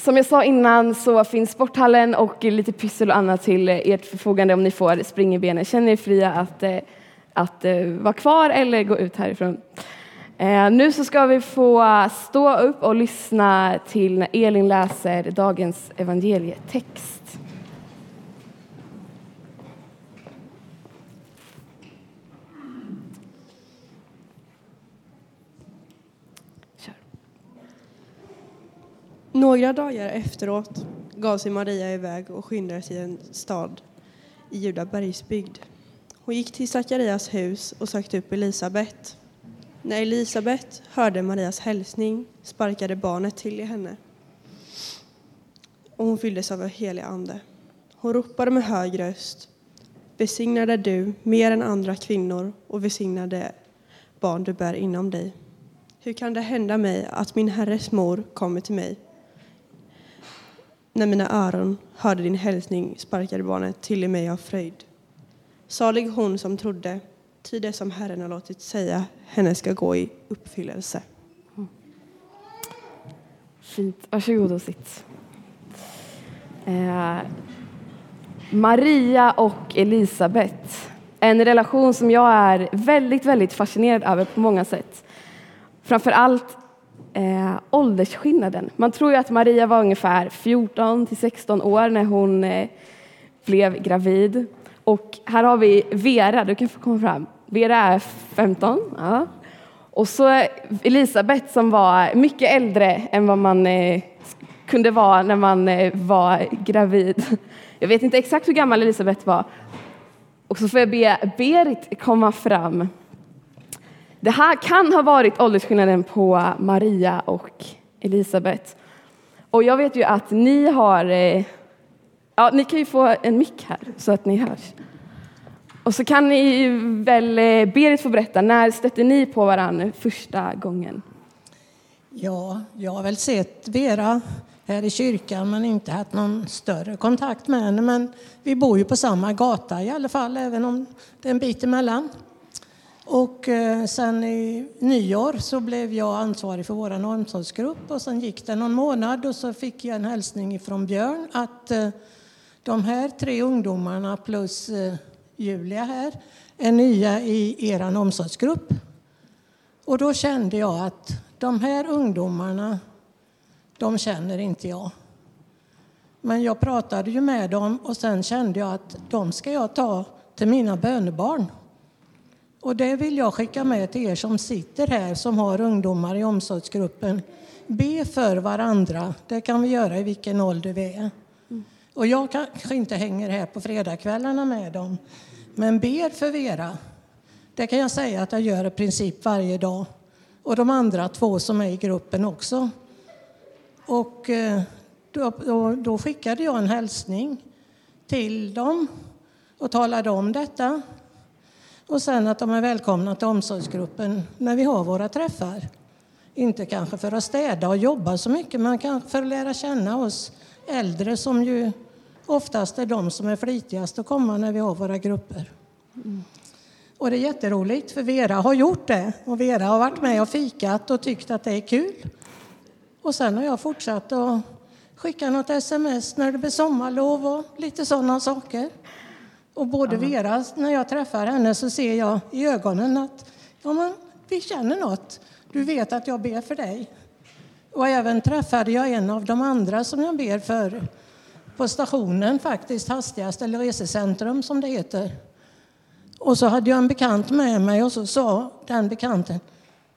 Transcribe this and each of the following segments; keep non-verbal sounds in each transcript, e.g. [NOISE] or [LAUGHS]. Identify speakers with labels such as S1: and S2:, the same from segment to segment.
S1: som jag sa innan så finns sporthallen och lite pyssel och annat till ert förfogande om ni får spring i benen. Känner er fria att, eh, att eh, vara kvar eller gå ut härifrån. Eh, nu så ska vi få stå upp och lyssna till när Elin läser dagens evangelietext.
S2: Några dagar efteråt gav sig Maria iväg och skyndade till en stad i Juda bergsbygd. Hon gick till Sakarias hus och sökte upp Elisabet. När Elisabet hörde Marias hälsning sparkade barnet till i henne och hon fylldes av helig ande. Hon ropade med hög röst Välsignad är du mer än andra kvinnor och besignade barn du bär inom dig. Hur kan det hända mig att min Herres mor kommer till mig? När mina öron hörde din hälsning sparkade barnet till i mig av fröjd. Salig hon som trodde, ty det som Herren har låtit säga henne ska gå i uppfyllelse.
S1: Fint. Varsågod och sitt. Eh, Maria och Elisabet. En relation som jag är väldigt, väldigt fascinerad över på många sätt. Framför allt eh, åldersskillnaden. Man tror ju att Maria var ungefär 14 till 16 år när hon eh, blev gravid. Och här har vi Vera, du kan få komma fram. Vera är 15. Ja. Och så Elisabet som var mycket äldre än vad man eh, kunde vara när man eh, var gravid. Jag vet inte exakt hur gammal Elisabet var. Och så får jag be Berit komma fram. Det här kan ha varit åldersskillnaden på Maria och Elisabet. Och jag vet ju att ni har... Eh, ja, ni kan ju få en mick här så att ni hörs. Och så kan ni väl, eh, Berit få berätta, när stötte ni på varandra första gången?
S3: Ja, jag har väl sett Vera här i kyrkan men inte haft någon större kontakt med henne. Men vi bor ju på samma gata i alla fall, även om det är en bit emellan. Och eh, sen i nyår så blev jag ansvarig för vår omsorgsgrupp och sen gick det någon månad och så fick jag en hälsning från Björn att eh, de här tre ungdomarna plus eh, Julia här är nya i er omsorgsgrupp. Och då kände jag att de här ungdomarna, de känner inte jag. Men jag pratade ju med dem och sen kände jag att de ska jag ta till mina bönebarn. Och det vill jag skicka med till er som sitter här som har ungdomar i omsorgsgruppen. Be för varandra. Det kan vi göra i vilken ålder vi är. Och jag kanske inte hänger här på fredagskvällarna med dem, men ber för Vera. Det kan jag säga att jag gör i princip varje dag. Och de andra två som är i gruppen också. Och eh, då, då, då skickade jag en hälsning till dem och talade om detta. Och sen att de är välkomna till omsorgsgruppen när vi har våra träffar. Inte kanske för att städa och jobba så mycket, men kanske för att lära känna oss äldre som ju oftast är de som är flitigast att komma när vi har våra grupper. Mm. Och det är jätteroligt, för Vera har gjort det. Och Vera har varit med och fikat och tyckt att det är kul. Och sen har jag fortsatt att skicka något sms när det blir sommarlov och lite sådana saker. Och både Vera, när jag träffar henne så ser jag i ögonen att ja, men, vi känner något. Du vet att jag ber för dig. Och även träffade jag en av de andra som jag ber för på stationen faktiskt, hastigast, eller resecentrum som det heter. Och så hade jag en bekant med mig och så sa den bekanten,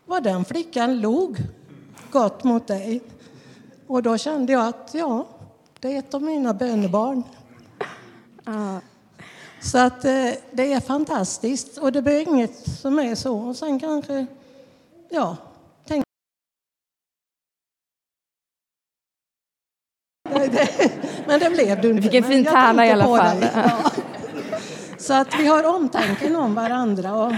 S3: vad den flickan log gott mot dig. Och då kände jag att ja, det är ett av mina bönebarn. Ah. Så att eh, det är fantastiskt och det blir inget som är så. Och sen kanske, ja, tänk. Men det blev du inte.
S1: Du fick en fin tärna i alla fall. Ja.
S3: Så att vi har omtanken om varandra. Och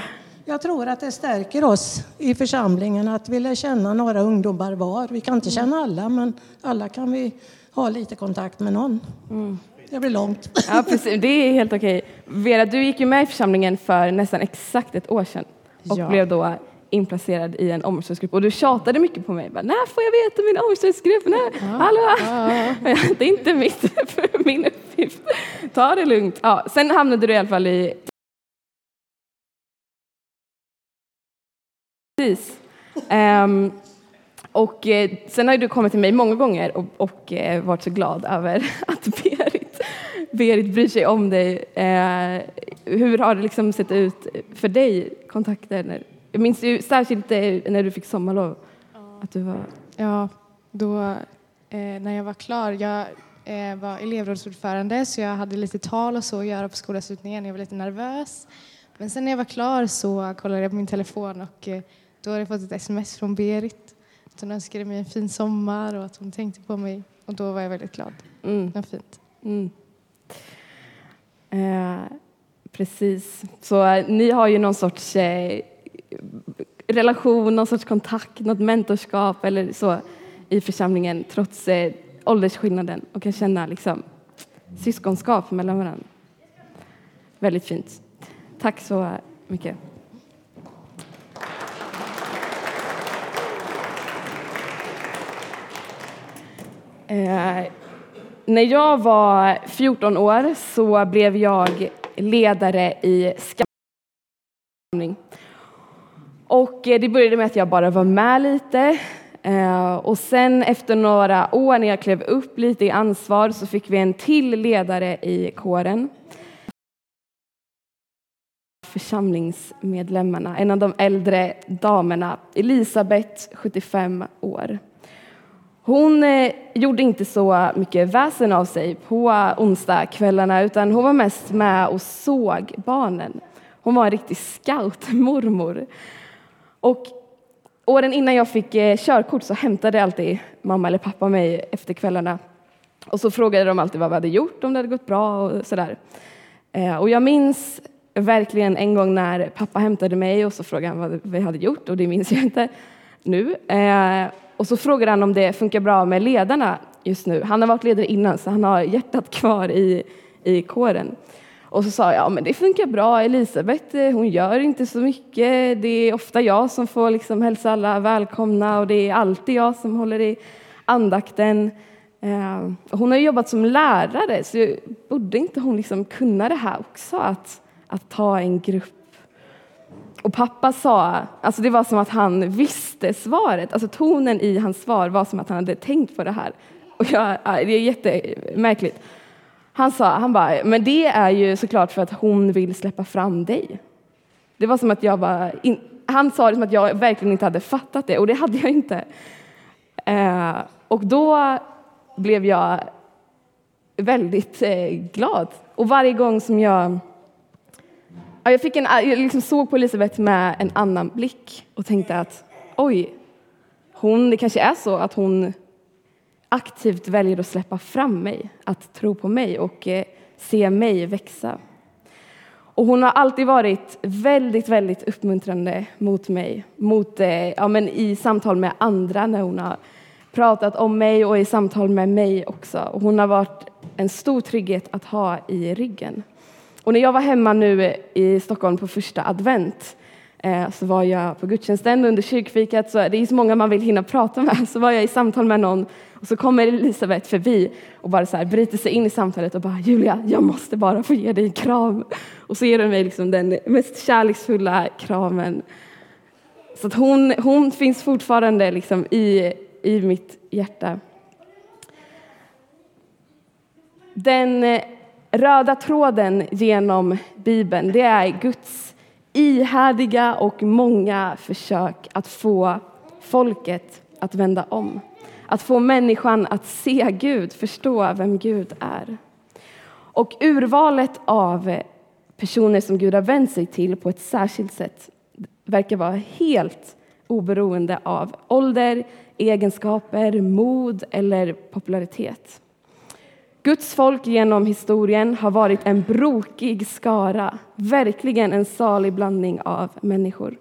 S3: jag tror att det stärker oss i församlingen att vi lär känna några ungdomar var. Vi kan inte känna alla, men alla kan vi ha lite kontakt med någon. Mm. Det blir långt.
S1: Ja, precis. Det är helt okej. Vera, du gick ju med i församlingen för nästan exakt ett år sedan och ja. blev då inplacerad i en omsorgsgrupp och du tjatade mycket på mig. Bara, När får jag veta min omsorgsgrupp? När? Hallå? [LAUGHS] Det är inte mitt, [LAUGHS] min uppgift. Ta det lugnt. Ja, sen hamnade du i alla fall i Precis. Um, och eh, sen har du kommit till mig många gånger och, och eh, varit så glad över [LAUGHS] att Berit, Berit bryr sig om dig. Eh, hur har det liksom sett ut för dig, kontakter? Jag minns ju särskilt när du fick sommarlov. Att du var...
S4: ja då eh, när jag var klar. Jag eh, var elevrådsordförande så jag hade lite tal och så att göra på skolavslutningen. Jag var lite nervös. Men sen när jag var klar så kollade jag på min telefon och eh, då hade jag fått ett sms från Berit. Att hon önskade mig en fin sommar och att hon tänkte på mig. Och då var jag väldigt glad. Mm. Det var fint. Mm.
S1: Eh, precis. Så eh, ni har ju någon sorts eh, relation, någon sorts kontakt, något mentorskap eller så i församlingen trots eh, åldersskillnaden och kan känna liksom, syskonskap mellan varandra. Väldigt fint. Tack så mycket. Eh, när jag var 14 år så blev jag ledare i Skamning. Och eh, det började med att jag bara var med lite. Eh, och sen efter några år när jag klev upp lite i ansvar så fick vi en till ledare i kåren. Församlingsmedlemmarna, en av de äldre damerna, Elisabeth, 75 år. Hon eh, gjorde inte så mycket väsen av sig på onsdagskvällarna utan hon var mest med och såg barnen. Hon var en riktig scoutmormor. [LAUGHS] Och åren innan jag fick eh, körkort så hämtade alltid mamma eller pappa mig efter kvällarna. Och så frågade de alltid vad vi hade gjort, om det hade gått bra och sådär. Eh, och jag minns verkligen en gång när pappa hämtade mig och så frågade han vad vi hade gjort och det minns jag inte nu. Och så frågade han om det funkar bra med ledarna just nu. Han har varit ledare innan så han har hjärtat kvar i, i kåren. Och så sa jag, ja men det funkar bra, Elisabeth eh, hon gör inte så mycket. Det är ofta jag som får liksom hälsa alla välkomna och det är alltid jag som håller i andakten. Eh, hon har jobbat som lärare så borde inte hon liksom kunna det här också, att, att ta en grupp och pappa sa, alltså det var som att han visste svaret, alltså tonen i hans svar var som att han hade tänkt på det här. Och jag, det är jättemärkligt. Han sa, han bara, men det är ju såklart för att hon vill släppa fram dig. Det var som att jag var, in, han sa det som att jag verkligen inte hade fattat det och det hade jag inte. Eh, och då blev jag väldigt eh, glad. Och varje gång som jag jag, fick en, jag liksom såg på Elisabeth med en annan blick och tänkte att oj, hon, det kanske är så att hon aktivt väljer att släppa fram mig, att tro på mig och eh, se mig växa. Och hon har alltid varit väldigt, väldigt uppmuntrande mot mig, mot, eh, ja, men i samtal med andra när hon har pratat om mig och i samtal med mig också. Och hon har varit en stor trygghet att ha i ryggen. Och när jag var hemma nu i Stockholm på första advent eh, så var jag på gudstjänsten under kyrkfikat, så det är så många man vill hinna prata med, [LAUGHS] så var jag i samtal med någon och så kommer Elisabeth förbi och bara så här bryter sig in i samtalet och bara Julia, jag måste bara få ge dig en kram. Och så ger hon mig liksom den mest kärleksfulla kramen. Så att hon, hon finns fortfarande liksom i, i mitt hjärta. Den eh, röda tråden genom Bibeln, det är Guds ihärdiga och många försök att få folket att vända om. Att få människan att se Gud, förstå vem Gud är. Och urvalet av personer som Gud har vänt sig till på ett särskilt sätt verkar vara helt oberoende av ålder, egenskaper, mod eller popularitet. Guds folk genom historien har varit en brokig skara, verkligen en salig blandning av människor.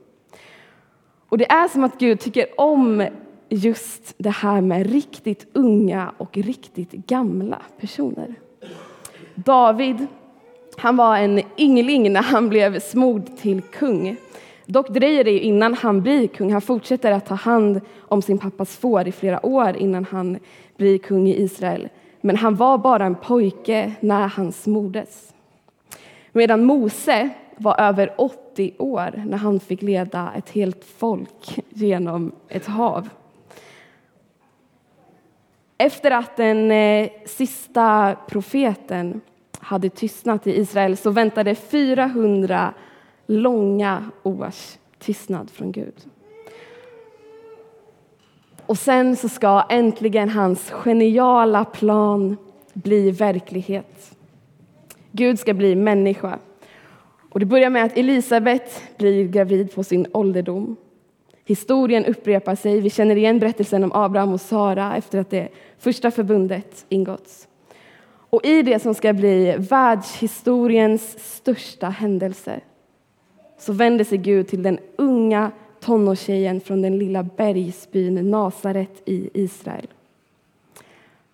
S1: Och det är som att Gud tycker om just det här med riktigt unga och riktigt gamla personer. David, han var en yngling när han blev smord till kung. Dock dröjer det innan han blir kung. Han fortsätter att ta hand om sin pappas får i flera år innan han blir kung i Israel. Men han var bara en pojke när han smordes. Medan Mose var över 80 år när han fick leda ett helt folk genom ett hav. Efter att den eh, sista profeten hade tystnat i Israel så väntade 400 långa års tystnad från Gud. Och sen så ska äntligen hans geniala plan bli verklighet. Gud ska bli människa. Och det börjar med att Elisabet blir gravid på sin ålderdom. Historien upprepar sig. Vi känner igen berättelsen om Abraham och Sara efter att det första förbundet ingåtts. Och i det som ska bli världshistoriens största händelse så vänder sig Gud till den unga tonårstjejen från den lilla bergsbyn Nasaret i Israel.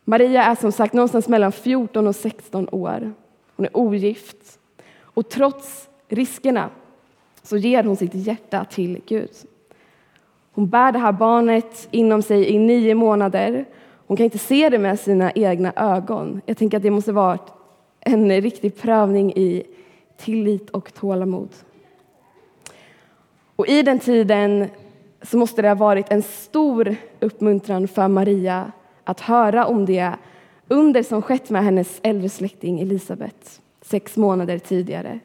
S1: Maria är som sagt någonstans mellan 14 och 16 år. Hon är ogift. Och trots riskerna så ger hon sitt hjärta till Gud. Hon bär det här barnet inom sig i nio månader. Hon kan inte se det med sina egna ögon. Jag tänker att det måste vara en riktig prövning i tillit och tålamod. Och I den tiden så måste det ha varit en stor uppmuntran för Maria att höra om det under som skett med hennes äldre släkting Elisabet sex månader tidigare.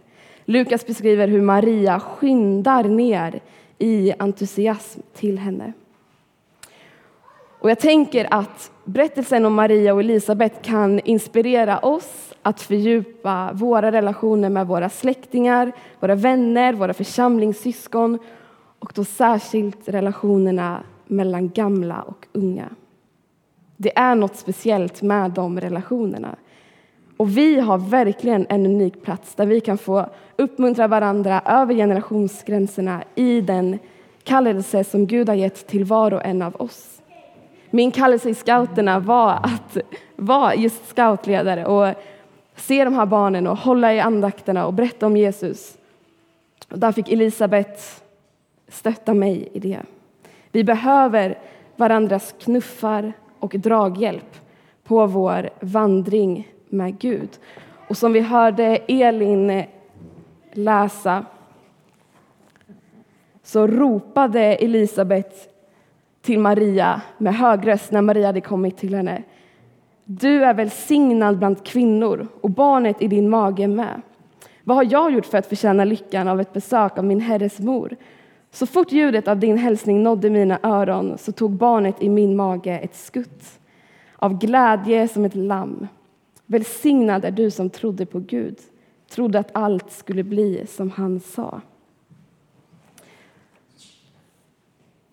S1: Lukas beskriver hur Maria skyndar ner i entusiasm till henne. Och jag tänker att berättelsen om Maria och Elisabet kan inspirera oss att fördjupa våra relationer med våra släktingar, våra vänner, våra församlingssyskon och då särskilt relationerna mellan gamla och unga. Det är något speciellt med de relationerna. Och vi har verkligen en unik plats där vi kan få uppmuntra varandra över generationsgränserna i den kallelse som Gud har gett till var och en av oss. Min kallelse i scouterna var att vara just scoutledare och se de här barnen och hålla i andakterna och berätta om Jesus. Och där fick Elisabet stötta mig i det. Vi behöver varandras knuffar och draghjälp på vår vandring med Gud. Och som vi hörde Elin läsa så ropade Elisabet till Maria med hög röst när Maria hade kommit till henne. Du är välsignad bland kvinnor och barnet i din mage med. Vad har jag gjort för att förtjäna lyckan av ett besök av min herres mor? Så fort ljudet av din hälsning nådde mina öron så tog barnet i min mage ett skutt av glädje som ett lamm. Välsignad är du som trodde på Gud, trodde att allt skulle bli som han sa.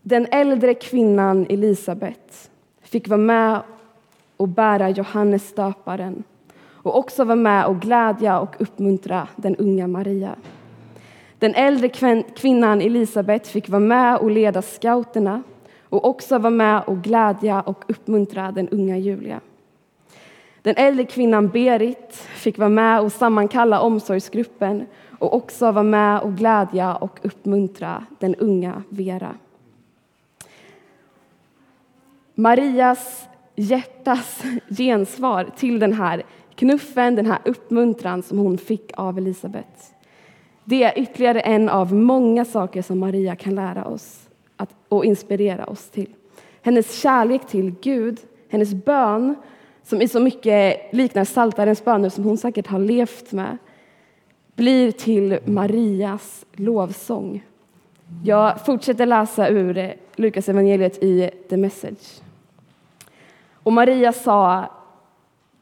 S1: Den äldre kvinnan Elisabet fick vara med och bära Johannes stöparen och också vara med och glädja och uppmuntra den unga Maria. Den äldre kvinnan Elisabet fick vara med och leda scouterna och också vara med och glädja och uppmuntra den unga Julia. Den äldre kvinnan Berit fick vara med och sammankalla omsorgsgruppen och också vara med och glädja och uppmuntra den unga Vera. Marias hjärtas gensvar till den här knuffen, den här uppmuntran som hon fick av Elisabet. Det är ytterligare en av många saker som Maria kan lära oss att, och inspirera oss till. Hennes kärlek till Gud, hennes bön som i så mycket liknar Saltarens böner som hon säkert har levt med blir till Marias lovsång. Jag fortsätter läsa ur Lukas evangeliet i The Message. Och Maria sa,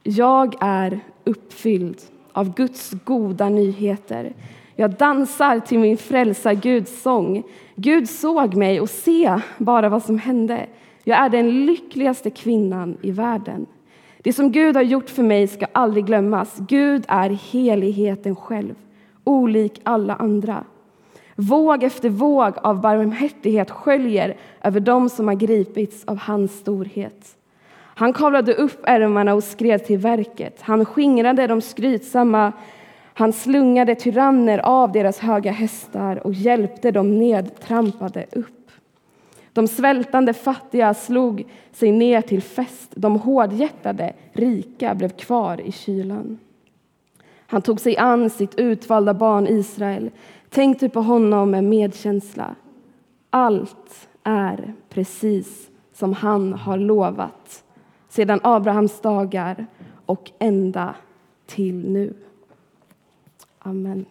S1: jag är uppfylld av Guds goda nyheter. Jag dansar till min frälsar Guds sång. Gud såg mig och se bara vad som hände. Jag är den lyckligaste kvinnan i världen. Det som Gud har gjort för mig ska aldrig glömmas. Gud är heligheten själv, olik alla andra. Våg efter våg av barmhärtighet sköljer över dem som har gripits av hans storhet. Han kavlade upp ärmarna och skred till verket. Han skingrade de skrytsamma Han slungade tyranner av deras höga hästar och hjälpte de nedtrampade upp. De svältande fattiga slog sig ner till fest. De hårdhjärtade rika blev kvar i kylan. Han tog sig an sitt utvalda barn Israel. Tänk du på honom med medkänsla. Allt är precis som han har lovat sedan Abrahams dagar och ända till nu. Amen.